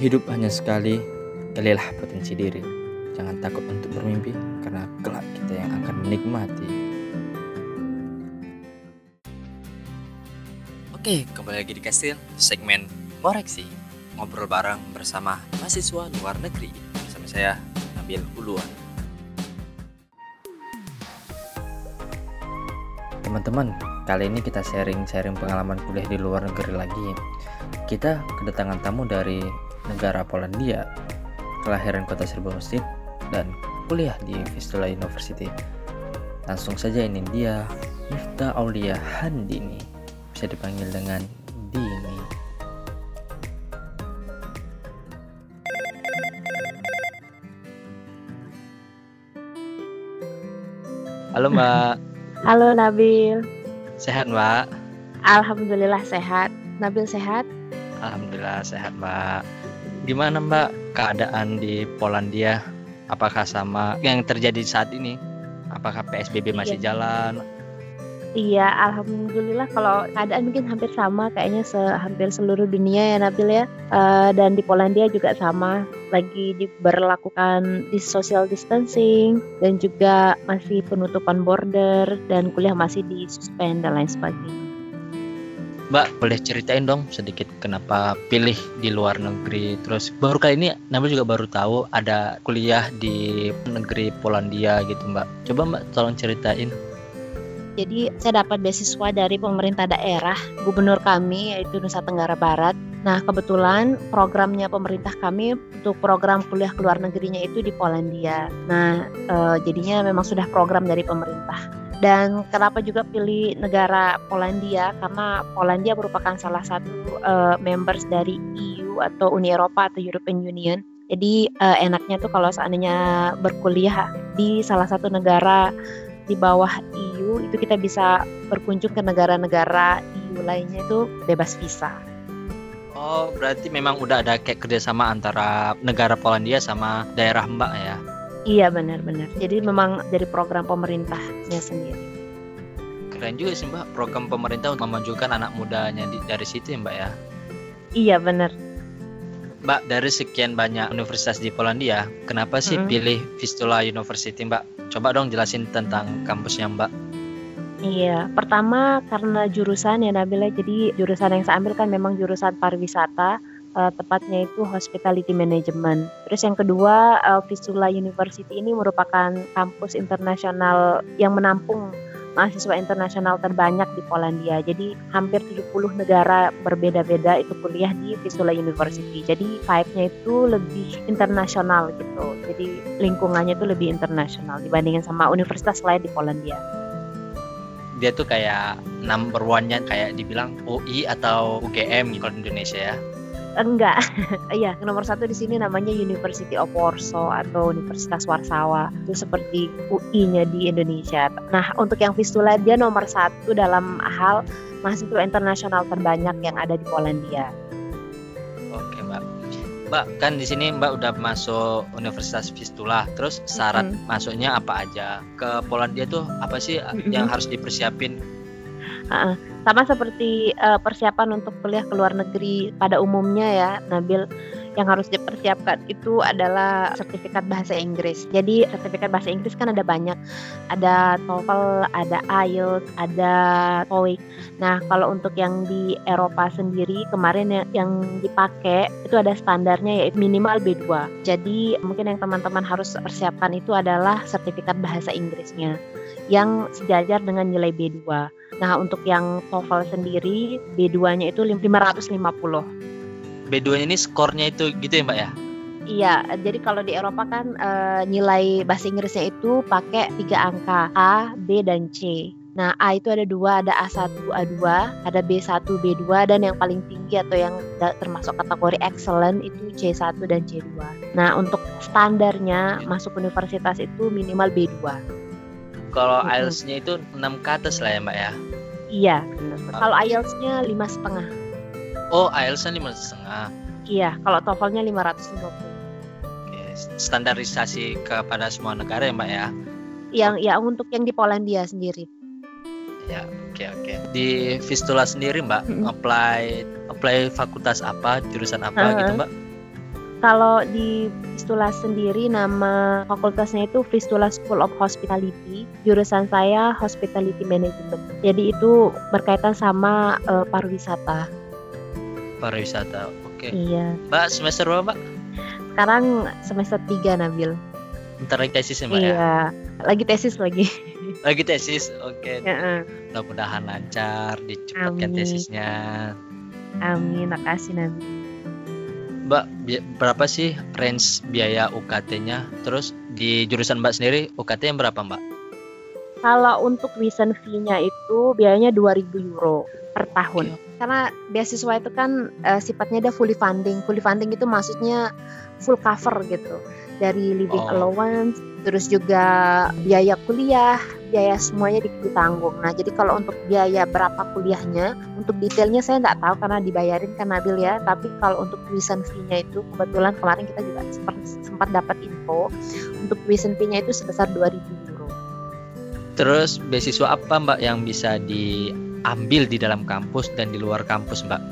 Hidup hanya sekali, galilah potensi diri. Jangan takut untuk bermimpi, karena kelak kita yang akan menikmati. Oke, kembali lagi di Kastil, segmen Koreksi. Ngobrol bareng bersama mahasiswa luar negeri. Bersama saya, Nabil Uluan. Teman-teman, kali ini kita sharing-sharing pengalaman kuliah di luar negeri lagi. Kita kedatangan tamu dari negara Polandia, kelahiran kota Serba Masjid, dan kuliah di Vistula University. Langsung saja ini dia, Mifta Aulia Handini, bisa dipanggil dengan Dini. Halo Mbak, Halo Nabil, sehat Mbak? Alhamdulillah sehat. Nabil sehat? Alhamdulillah sehat Mbak. Gimana Mbak keadaan di Polandia? Apakah sama yang terjadi saat ini? Apakah PSBB masih Iya. jalan? Iya, Alhamdulillah kalau keadaan mungkin hampir sama kayaknya se hampir seluruh dunia ya Nabil ya. Eh, dan di Polandia juga sama, lagi diberlakukan di social distancing dan juga masih penutupan border dan kuliah masih di suspend dan lain sebagainya. Mbak boleh ceritain dong sedikit kenapa pilih di luar negeri? Terus baru kali ini Nabil juga baru tahu ada kuliah di negeri Polandia gitu Mbak. Coba Mbak tolong ceritain. Jadi saya dapat beasiswa dari pemerintah daerah, gubernur kami yaitu Nusa Tenggara Barat. Nah kebetulan programnya pemerintah kami untuk program kuliah ke luar negerinya itu di Polandia. Nah eh, jadinya memang sudah program dari pemerintah. Dan kenapa juga pilih negara Polandia? Karena Polandia merupakan salah satu eh, members dari EU atau Uni Eropa atau European Union. Jadi eh, enaknya tuh kalau seandainya berkuliah di salah satu negara di bawah EU itu kita bisa berkunjung ke negara-negara EU lainnya itu bebas visa. Oh berarti memang udah ada kayak kerjasama antara negara Polandia sama daerah Mbak ya? Iya benar-benar. Jadi memang dari program pemerintahnya sendiri. Keren juga sih Mbak program pemerintah untuk memajukan anak mudanya di- dari situ ya Mbak ya? Iya benar. Mbak, dari sekian banyak universitas di Polandia, kenapa sih Mm-mm. pilih Vistula University, Mbak? Coba dong jelasin tentang kampusnya, Mbak. Iya, pertama karena jurusan ya Nabila. Jadi jurusan yang saya ambil kan memang jurusan pariwisata, eh, tepatnya itu hospitality management. Terus yang kedua, eh, Vistula University ini merupakan kampus internasional yang menampung mahasiswa internasional terbanyak di Polandia. Jadi hampir 70 negara berbeda-beda itu kuliah di Vistula University. Jadi vibe-nya itu lebih internasional gitu. Jadi lingkungannya itu lebih internasional dibandingin sama universitas lain di Polandia. Dia tuh kayak number one-nya kayak dibilang UI atau UGM gitu di Indonesia ya. Enggak, iya nomor satu di sini namanya University of Warsaw atau Universitas Warsawa itu seperti UI-nya di Indonesia. Nah untuk yang Vistula dia nomor satu dalam hal mahasiswa internasional terbanyak yang ada di Polandia. Oke, Mbak. Mbak, kan di sini Mbak udah masuk Universitas Vistula. Terus syarat Mm-mm. masuknya apa aja? Ke Polandia tuh apa sih Mm-mm. yang harus dipersiapin? Ah, sama seperti eh, persiapan untuk kuliah ke luar negeri pada umumnya ya, Nabil. Yang harus dipersiapkan itu adalah sertifikat bahasa Inggris. Jadi sertifikat bahasa Inggris kan ada banyak, ada TOEFL, ada IELTS, ada TOEIC. Nah kalau untuk yang di Eropa sendiri kemarin yang, yang dipakai itu ada standarnya yaitu minimal B2. Jadi mungkin yang teman-teman harus persiapkan itu adalah sertifikat bahasa Inggrisnya yang sejajar dengan nilai B2. Nah, untuk yang TOEFL sendiri B2-nya itu lim- 550. B2 ini skornya itu gitu ya, Mbak ya? Iya, jadi kalau di Eropa kan eh, nilai bahasa Inggrisnya itu pakai tiga angka A, B, dan C. Nah, A itu ada dua, ada A1, A2, ada B1, B2, dan yang paling tinggi atau yang termasuk kategori excellent itu C1 dan C2. Nah, untuk standarnya masuk universitas itu minimal B2. Kalau. IELTS-nya itu 6 ke atas lah ya, Mbak ya? Iya, benar. Kalau IELTS-nya lima setengah. Oh, IELTS-nya lima setengah. Iya, kalau TOEFL-nya 550. Oke, standarisasi kepada semua negara ya, Mbak ya? Yang ya untuk yang di Polandia sendiri. Ya, oke oke. Di Vistula sendiri, Mbak, Mm-mm. apply apply fakultas apa, jurusan apa Heeh. gitu, Mbak? Kalau di Vistula sendiri nama fakultasnya itu Vistula School of Hospitality. Jurusan saya Hospitality Management. Jadi itu berkaitan sama uh, pariwisata. Pariwisata. Oke. Okay. Iya. Mbak semester berapa, Mbak? Sekarang semester 3 Nabil. Bentar lagi tesis ya, Mbak iya. ya? lagi tesis lagi. Lagi tesis. Oke. Okay. Ya, Mudah-mudahan lancar, dicepatkan tesisnya. Amin, makasih Nabil. Mbak, berapa sih range biaya UKT-nya? Terus di jurusan Mbak sendiri UKT yang berapa Mbak? Kalau untuk tuition fee-nya itu biayanya 2000 euro per tahun. Okay. Karena beasiswa itu kan uh, sifatnya dia fully funding. Fully funding itu maksudnya full cover gitu. Dari living oh. allowance, terus juga biaya kuliah, biaya semuanya ditanggung. Nah, jadi kalau untuk biaya berapa kuliahnya, untuk detailnya saya nggak tahu karena dibayarin kan Nabil ya. Tapi kalau untuk tuition fee-nya itu kebetulan kemarin kita juga sempat, sempat dapat info untuk tuition fee-nya itu sebesar 2000 euro. Terus beasiswa apa Mbak yang bisa diambil di dalam kampus dan di luar kampus Mbak?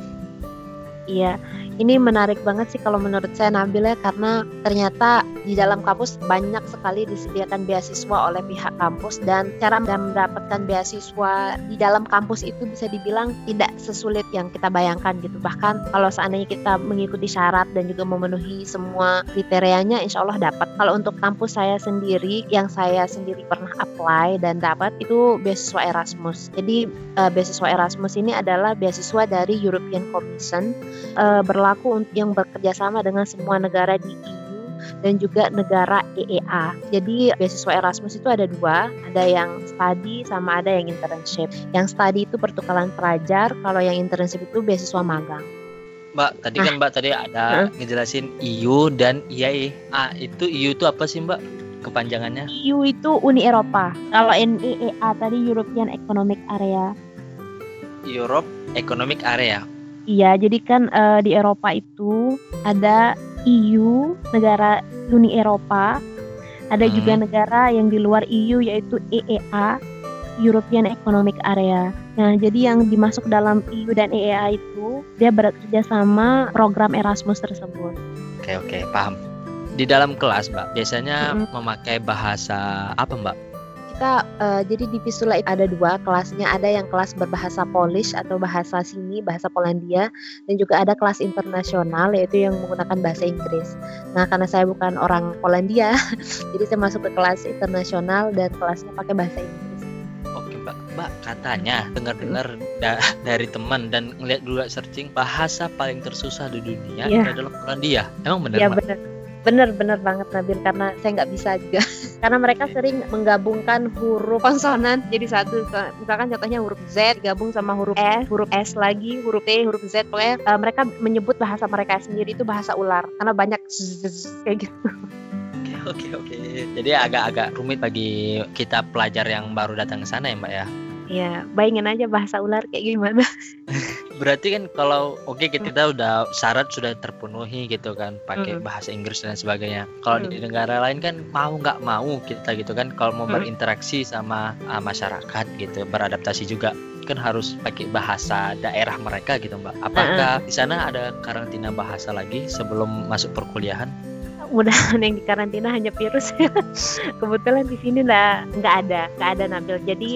Iya, ini menarik banget sih kalau menurut saya Nabil ya karena ternyata di dalam kampus banyak sekali disediakan beasiswa oleh pihak kampus dan cara mendapatkan beasiswa di dalam kampus itu bisa dibilang tidak sesulit yang kita bayangkan gitu. Bahkan kalau seandainya kita mengikuti syarat dan juga memenuhi semua kriterianya insya Allah dapat. Kalau untuk kampus saya sendiri yang saya sendiri pernah apply dan dapat itu beasiswa Erasmus. Jadi uh, beasiswa Erasmus ini adalah beasiswa dari European Commission uh, berlaku berlaku yang bekerja sama dengan semua negara di EU dan juga negara EEA. Jadi beasiswa Erasmus itu ada dua, ada yang study sama ada yang internship. Yang study itu pertukaran pelajar, kalau yang internship itu beasiswa magang. Mbak, tadi kan Mbak tadi ada huh? ngejelasin EU dan IAE. Ah, itu EU itu apa sih Mbak? Kepanjangannya? EU itu Uni Eropa. Kalau NEEA tadi European Economic Area. Europe Economic Area. Iya, jadi kan uh, di Eropa itu ada EU, negara Uni Eropa, ada hmm. juga negara yang di luar EU yaitu EEA, European Economic Area. Nah, jadi yang dimasuk dalam EU dan EEA itu dia bekerja sama program Erasmus tersebut. Oke, oke, paham. Di dalam kelas, Mbak, biasanya hmm. memakai bahasa apa, Mbak? Kita uh, jadi di Visula ada dua kelasnya ada yang kelas berbahasa Polish atau bahasa sini bahasa Polandia dan juga ada kelas internasional yaitu yang menggunakan bahasa Inggris. Nah karena saya bukan orang Polandia jadi saya masuk ke kelas internasional dan kelasnya pakai bahasa Inggris. Oke mbak, mbak katanya dengar-dengar da dari teman dan ngeliat dulu searching bahasa paling tersusah di dunia yeah. adalah Polandia. Emang benar? Iya benar bener-bener banget Nabil karena saya nggak bisa juga karena mereka sering menggabungkan huruf konsonan jadi satu. Misalkan contohnya huruf Z gabung sama huruf S huruf S lagi huruf T huruf Z. Pokoknya uh, mereka menyebut bahasa mereka sendiri itu bahasa ular. Karena banyak kayak gitu. Oke oke. Jadi agak-agak rumit bagi kita pelajar yang baru datang ke sana ya Mbak ya. Ya, bayangin aja bahasa ular kayak gimana. Berarti kan kalau oke okay, kita udah syarat sudah terpenuhi gitu kan, pakai hmm. bahasa Inggris dan sebagainya. Kalau hmm. di negara lain kan mau nggak mau kita gitu kan, kalau mau hmm. berinteraksi sama uh, masyarakat gitu, beradaptasi juga kan harus pakai bahasa daerah mereka gitu mbak. Apakah uh -uh. di sana ada karantina bahasa lagi sebelum masuk perkuliahan? Mudahan yang di karantina hanya virus. Kebetulan di sini nggak nggak ada nggak ada Nabil jadi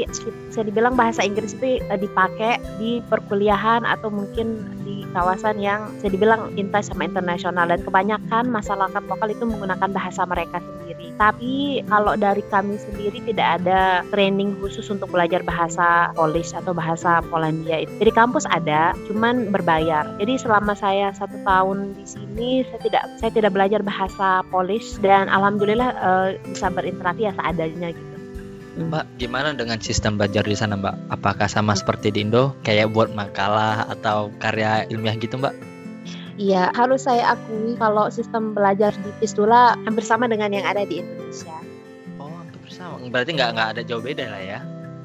saya dibilang bahasa Inggris itu eh, dipakai di perkuliahan atau mungkin di kawasan yang saya dibilang intas sama internasional. Dan kebanyakan masyarakat lokal itu menggunakan bahasa mereka sendiri. Tapi kalau dari kami sendiri tidak ada training khusus untuk belajar bahasa Polish atau bahasa Polandia itu. Jadi kampus ada cuman berbayar. Jadi selama saya satu tahun di sini saya tidak saya tidak belajar bahasa Polish. Dan alhamdulillah uh, bisa berinteraksi ya seadanya gitu. Mbak, gimana dengan sistem belajar di sana, Mbak? Apakah sama seperti di Indo, kayak buat makalah atau karya ilmiah gitu, Mbak? Iya, harus saya akui kalau sistem belajar di Pistula hampir sama dengan yang ada di Indonesia. Oh, hampir sama. Berarti nggak nggak ada jauh beda lah ya?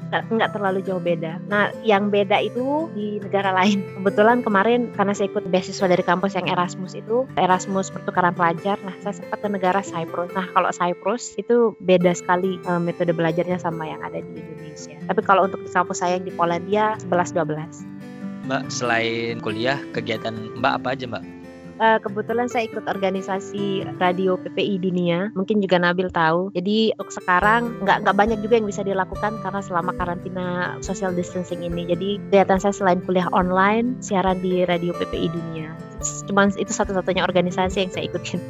Nggak terlalu jauh beda. Nah, yang beda itu di negara lain. Kebetulan kemarin karena saya ikut beasiswa dari kampus yang Erasmus itu, Erasmus pertukaran pelajar. Nah, saya sempat ke negara Cyprus. Nah, kalau Cyprus itu beda sekali uh, metode belajarnya sama yang ada di Indonesia. Tapi kalau untuk di kampus saya yang di Polandia 11-12. Mbak, selain kuliah, kegiatan Mbak apa aja Mbak? Uh, kebetulan saya ikut organisasi radio PPI dunia. Mungkin juga Nabil tahu. Jadi untuk sekarang nggak nggak banyak juga yang bisa dilakukan karena selama karantina social distancing ini. Jadi kegiatan saya selain kuliah online, siaran di radio PPI dunia. Cuman itu satu-satunya organisasi yang saya ikutin.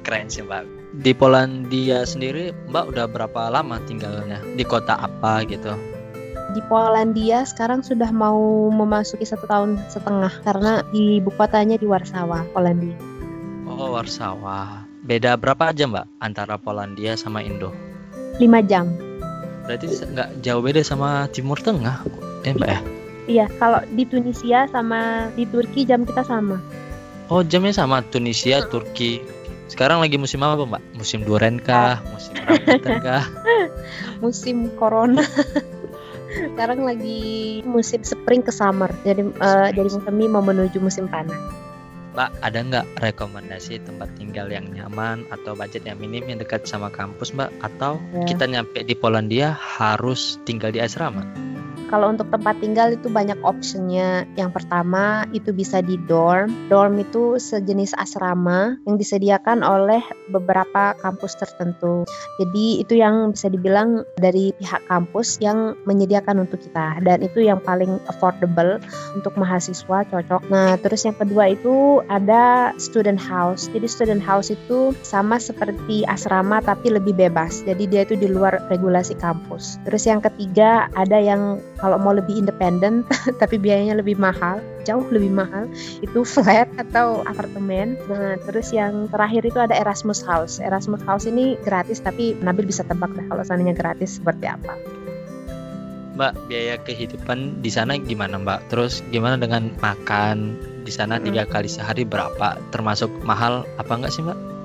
Keren sih Mbak. Di Polandia sendiri Mbak udah berapa lama tinggalnya? Di kota apa gitu? Di Polandia sekarang sudah mau memasuki satu tahun setengah karena di ibu kotanya di Warsawa, Polandia. Oh, Warsawa. Beda berapa aja Mbak antara Polandia sama Indo? Lima jam. Berarti nggak jauh beda sama Timur Tengah, eh Mbak ya? Iya, kalau di Tunisia sama di Turki jam kita sama. Oh, jamnya sama Tunisia, Turki. Sekarang lagi musim apa, Mbak? Musim duren kah? Musim rambutan kah? musim corona. Sekarang lagi musim spring ke summer jadi uh, jadi kami mau menuju musim panas Mbak ada nggak rekomendasi tempat tinggal yang nyaman atau budget yang minim yang dekat sama kampus Mbak atau ya. kita nyampe di Polandia harus tinggal di asrama? Kalau untuk tempat tinggal itu banyak optionnya. Yang pertama itu bisa di dorm. Dorm itu sejenis asrama yang disediakan oleh beberapa kampus tertentu. Jadi itu yang bisa dibilang dari pihak kampus yang menyediakan untuk kita dan itu yang paling affordable untuk mahasiswa cocok. Nah terus yang kedua itu ada student house. Jadi student house itu sama seperti asrama tapi lebih bebas. Jadi dia itu di luar regulasi kampus. Terus yang ketiga ada yang kalau mau lebih independen tapi biayanya lebih mahal jauh lebih mahal itu flat atau apartemen. Nah terus yang terakhir itu ada Erasmus House. Erasmus House ini gratis tapi Nabil bisa tebak deh kalau seandainya gratis seperti apa. Mbak biaya kehidupan di sana gimana Mbak? Terus gimana dengan makan? Di sana tiga kali sehari berapa? Termasuk mahal apa enggak sih Mbak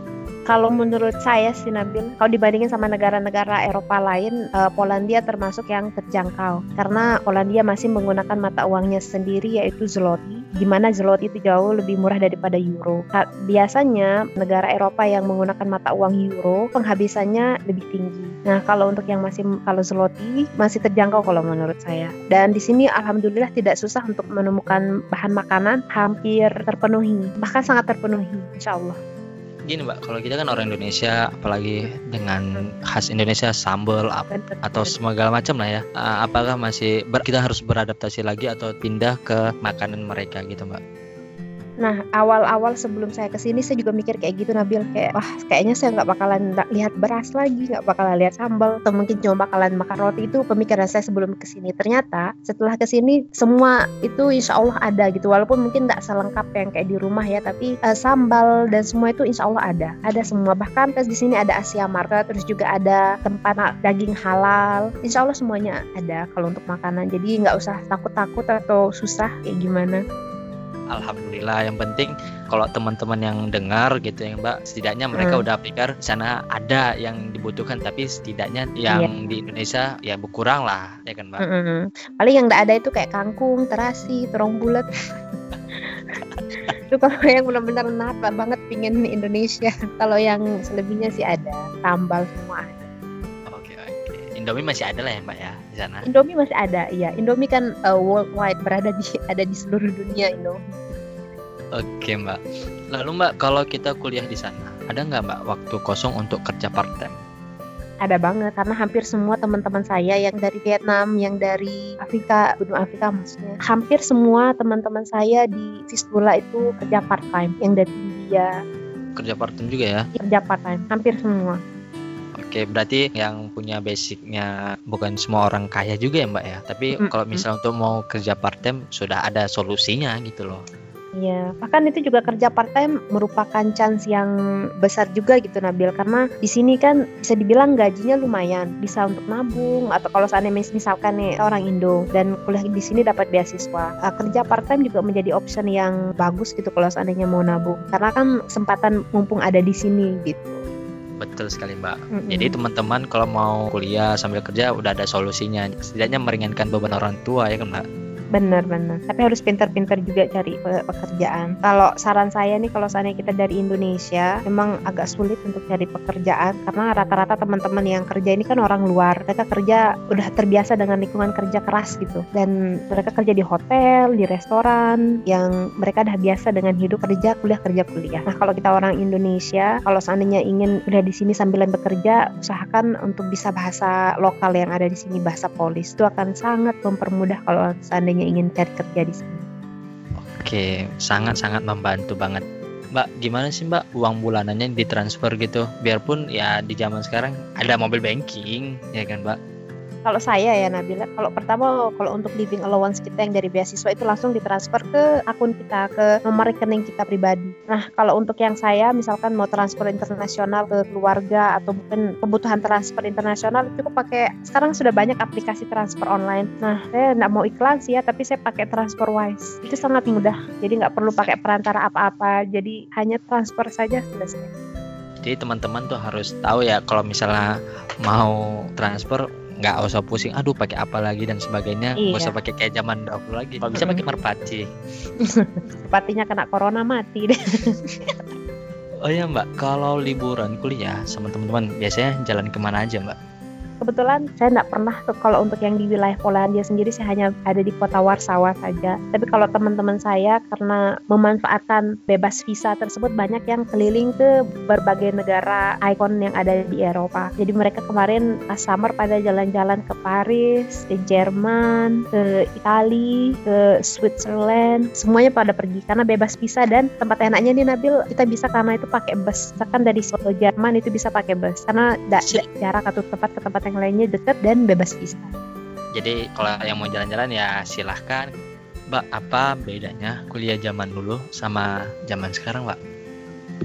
kalau menurut saya sih Nabil, kalau dibandingin sama negara-negara Eropa lain, uh, Polandia termasuk yang terjangkau karena Polandia masih menggunakan mata uangnya sendiri yaitu zloty. Gimana zloty itu jauh lebih murah daripada euro. Biasanya negara Eropa yang menggunakan mata uang euro penghabisannya lebih tinggi. Nah, kalau untuk yang masih kalau zloty masih terjangkau kalau menurut saya. Dan di sini alhamdulillah tidak susah untuk menemukan bahan makanan hampir terpenuhi, bahkan sangat terpenuhi insya Allah gini mbak kalau kita kan orang Indonesia apalagi dengan khas Indonesia sambal atau segala macam lah ya. Apakah masih kita harus beradaptasi lagi atau pindah ke makanan mereka gitu mbak Nah, awal-awal sebelum saya ke sini saya juga mikir kayak gitu Nabil. Kayak wah kayaknya saya nggak bakalan lihat beras lagi, nggak bakalan lihat sambal atau mungkin cuma bakalan makan roti. Itu pemikiran saya sebelum ke sini. Ternyata setelah ke sini semua itu insya Allah ada gitu. Walaupun mungkin nggak selengkap yang kayak di rumah ya tapi uh, sambal dan semua itu insya Allah ada, ada semua. Bahkan terus di sini ada Asia Market terus juga ada tempat daging halal, insya Allah semuanya ada kalau untuk makanan. Jadi nggak usah takut-takut atau susah kayak gimana. Alhamdulillah yang penting kalau teman-teman yang dengar gitu ya Mbak setidaknya mereka hmm. udah pikir sana ada yang dibutuhkan tapi setidaknya yang yeah. di Indonesia ya berkurang lah ya kan Mbak. Mm -hmm. Paling yang nggak ada itu kayak kangkung, terasi, terong bulat. itu kalau yang benar-benar nata banget pingin Indonesia. kalau yang selebihnya sih ada, tambal semua. Indomie masih ada lah ya Mbak ya di sana. Indomie masih ada, iya. Indomie kan uh, worldwide berada di ada di seluruh dunia Indomie. Oke mbak. Lalu mbak kalau kita kuliah di sana, ada nggak mbak waktu kosong untuk kerja part time? Ada banget karena hampir semua teman-teman saya yang dari Vietnam, yang dari Afrika, benua Afrika maksudnya, hampir semua teman-teman saya di Fistula itu kerja part time, yang dari India. Kerja part time juga ya? Kerja part time, hampir semua. Oke, berarti yang punya basicnya bukan semua orang kaya juga ya mbak ya. Tapi mm -hmm. kalau misalnya untuk mau kerja part time sudah ada solusinya gitu loh. Iya, bahkan itu juga kerja part time merupakan chance yang besar juga gitu Nabil karena di sini kan bisa dibilang gajinya lumayan, bisa untuk nabung atau kalau seandainya misalkan nih orang Indo dan kuliah di sini dapat beasiswa, uh, kerja part time juga menjadi option yang bagus gitu kalau seandainya mau nabung karena kan kesempatan mumpung ada di sini gitu. Betul sekali Mbak. Mm -hmm. Jadi teman-teman kalau mau kuliah sambil kerja udah ada solusinya. Setidaknya meringankan beban orang tua ya kan Mbak. Benar-benar. Tapi harus pintar-pintar juga cari pekerjaan. Kalau saran saya nih, kalau seandainya kita dari Indonesia, memang agak sulit untuk cari pekerjaan karena rata-rata teman-teman yang kerja ini kan orang luar. Mereka kerja udah terbiasa dengan lingkungan kerja keras gitu. Dan mereka kerja di hotel, di restoran, yang mereka udah biasa dengan hidup kerja, kuliah, kerja, kuliah. Nah kalau kita orang Indonesia, kalau seandainya ingin udah di sini sambilan bekerja, usahakan untuk bisa bahasa lokal yang ada di sini, bahasa polis. Itu akan sangat mempermudah kalau seandainya ingin cari kerja di sini. Oke, sangat-sangat membantu banget. Mbak, gimana sih Mbak uang bulanannya ditransfer gitu? Biarpun ya di zaman sekarang ada mobil banking, ya kan Mbak? Kalau saya ya Nabila, kalau pertama kalau untuk living allowance kita yang dari beasiswa itu langsung ditransfer ke akun kita, ke nomor rekening kita pribadi. Nah, kalau untuk yang saya misalkan mau transfer internasional ke keluarga atau mungkin kebutuhan transfer internasional cukup pakai sekarang sudah banyak aplikasi transfer online. Nah, saya nggak mau iklan sih ya, tapi saya pakai TransferWise. Itu sangat mudah. Jadi nggak perlu pakai perantara apa-apa. Jadi hanya transfer saja selesai. Jadi teman-teman tuh harus tahu ya kalau misalnya mau transfer nggak usah pusing aduh pakai apa lagi dan sebagainya. Nggak usah iya. pakai kayak zaman dahulu lagi. Kalau bisa pakai merpati. Merpatinya kena corona mati deh. Oh ya mbak. Kalau liburan kuliah sama teman-teman biasanya jalan ke mana aja mbak kebetulan saya nggak pernah kalau untuk yang di wilayah Polandia sendiri saya hanya ada di kota Warsawa saja. Tapi kalau teman-teman saya karena memanfaatkan bebas visa tersebut banyak yang keliling ke berbagai negara ikon yang ada di Eropa. Jadi mereka kemarin summer pada jalan-jalan ke Paris, ke Jerman, ke Italia, ke Switzerland, semuanya pada pergi karena bebas visa dan tempat enaknya nih Nabil kita bisa karena itu pakai bus. Misalkan dari Solo Jerman itu bisa pakai bus karena tidak jarak atau tempat ke tempat yang lainnya dekat dan bebas visa. Jadi kalau yang mau jalan-jalan ya silahkan. Mbak, apa bedanya kuliah zaman dulu sama zaman sekarang, Mbak?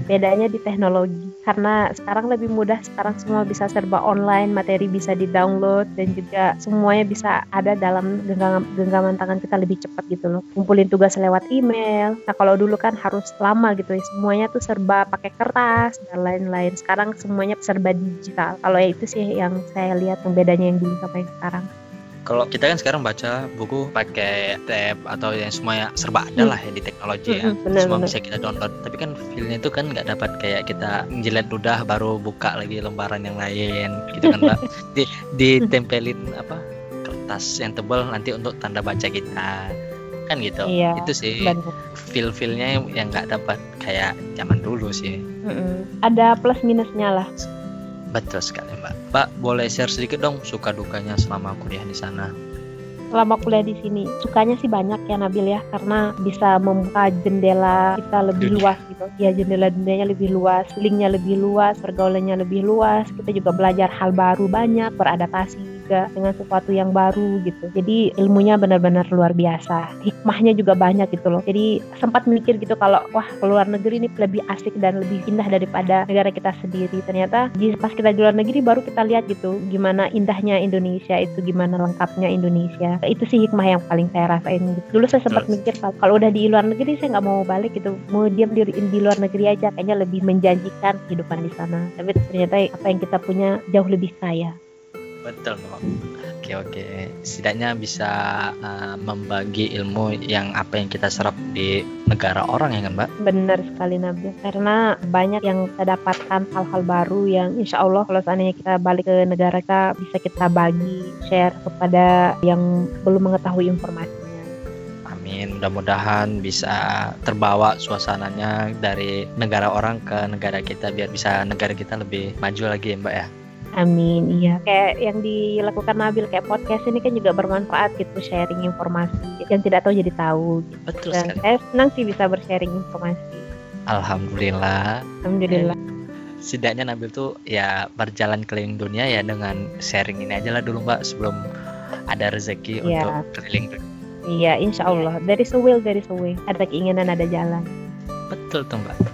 bedanya di teknologi karena sekarang lebih mudah sekarang semua bisa serba online materi bisa di download dan juga semuanya bisa ada dalam genggaman, genggaman tangan kita lebih cepat gitu loh. Kumpulin tugas lewat email. Nah kalau dulu kan harus lama gitu ya semuanya tuh serba pakai kertas dan lain-lain. Sekarang semuanya serba digital. Kalau ya itu sih yang saya lihat yang bedanya yang dulu sama yang sekarang kalau kita kan sekarang baca buku pakai tab atau yang semuanya serba ada lah ya di teknologi ya. Bener, semua bener. bisa kita download. Tapi kan feelnya itu kan nggak dapat kayak kita jilat ludah baru buka lagi lembaran yang lain gitu kan mbak. Di ditempelin apa kertas yang tebal nanti untuk tanda baca kita. Kan gitu. Iya, itu sih feel feelnya yang nggak dapat kayak zaman dulu sih. Ada plus minusnya lah Betul sekali Mbak. Mbak boleh share sedikit dong suka dukanya selama kuliah di sana? Selama kuliah di sini sukanya sih banyak ya Nabil ya karena bisa membuka jendela kita lebih luas gitu. Ya jendela dunianya lebih luas, linknya lebih luas, pergaulannya lebih luas. Kita juga belajar hal baru banyak, beradaptasi juga dengan sesuatu yang baru gitu. Jadi ilmunya benar-benar luar biasa. Hikmahnya juga banyak gitu loh. Jadi sempat mikir gitu kalau wah keluar negeri ini lebih asik dan lebih indah daripada negara kita sendiri. Ternyata pas kita di luar negeri baru kita lihat gitu gimana indahnya Indonesia itu, gimana lengkapnya Indonesia. Itu sih hikmah yang paling saya rasain gitu. Dulu saya sempat mikir kalau udah di luar negeri saya nggak mau balik gitu, mau diam di, di luar negeri aja kayaknya lebih menjanjikan kehidupan di sana. Tapi ternyata apa yang kita punya jauh lebih kaya. Betul, Mbak. Oke, oke. Setidaknya bisa uh, membagi ilmu yang apa yang kita serap di negara orang ya kan, Mbak? Benar sekali, Nabi. Karena banyak yang kita dapatkan hal-hal baru yang insya Allah kalau seandainya kita balik ke negara kita bisa kita bagi, share kepada yang belum mengetahui informasinya. Amin. Mudah-mudahan bisa terbawa suasananya dari negara orang ke negara kita biar bisa negara kita lebih maju lagi ya Mbak ya. Amin, iya. Kayak yang dilakukan Nabil kayak podcast ini kan juga bermanfaat gitu sharing informasi. Yang tidak tahu jadi tahu. Gitu. Betul Dan sekali. Saya senang sih bisa bersharing informasi. Alhamdulillah. Alhamdulillah. Eh, setidaknya Nabil tuh ya berjalan keliling dunia ya dengan sharing ini aja lah dulu Mbak sebelum ada rezeki ya. untuk keliling. Iya, insya Allah. Dari a will, dari a way. Ada keinginan, ada jalan. Betul tuh Mbak.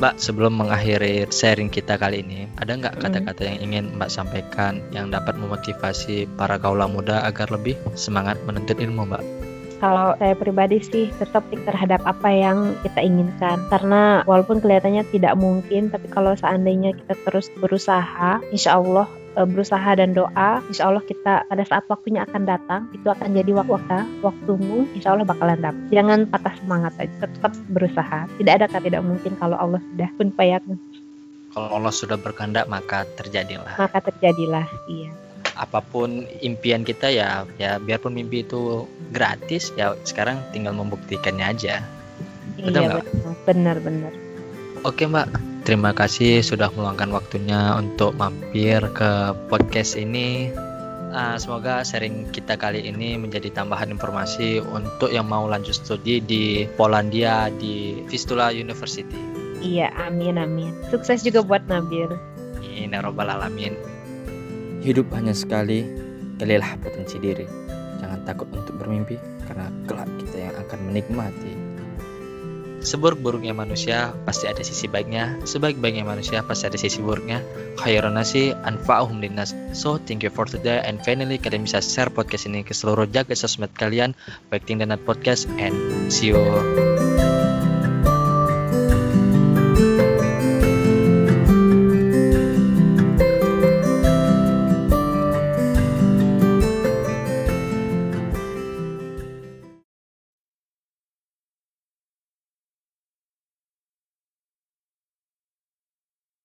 Mbak, sebelum mengakhiri sharing kita kali ini, ada nggak hmm. kata-kata yang ingin Mbak sampaikan yang dapat memotivasi para kaula muda agar lebih semangat menuntut ilmu, Mbak? Kalau saya pribadi sih tetap terhadap apa yang kita inginkan, karena walaupun kelihatannya tidak mungkin, tapi kalau seandainya kita terus berusaha, insya Allah uh, berusaha dan doa, insya Allah kita pada saat waktunya akan datang, itu akan jadi waktu waktumu, insya Allah bakalan dapat. Jangan patah semangat aja, tetap berusaha. Tidak ada kata tidak mungkin kalau Allah sudah pun payakun. Kalau Allah sudah berkehendak maka terjadilah. Maka terjadilah, iya apa pun impian kita ya ya biarpun mimpi itu gratis ya sekarang tinggal membuktikannya aja betul iya, benar benar oke mbak terima kasih sudah meluangkan waktunya untuk mampir ke podcast ini uh, semoga sharing kita kali ini menjadi tambahan informasi untuk yang mau lanjut studi di Polandia di Vistula University iya amin amin sukses juga buat Nabil ini ya robbal alamin Hidup hanya sekali, galilah potensi diri. Jangan takut untuk bermimpi, karena kelak kita yang akan menikmati. Seburuk-buruknya manusia pasti ada sisi baiknya, sebaik-baiknya manusia pasti ada sisi buruknya. Khairun nasi anfa'uhum linnas. So, thank you for today and finally kalian bisa share podcast ini ke seluruh jaga sosmed kalian, baik Ting dan Podcast and see you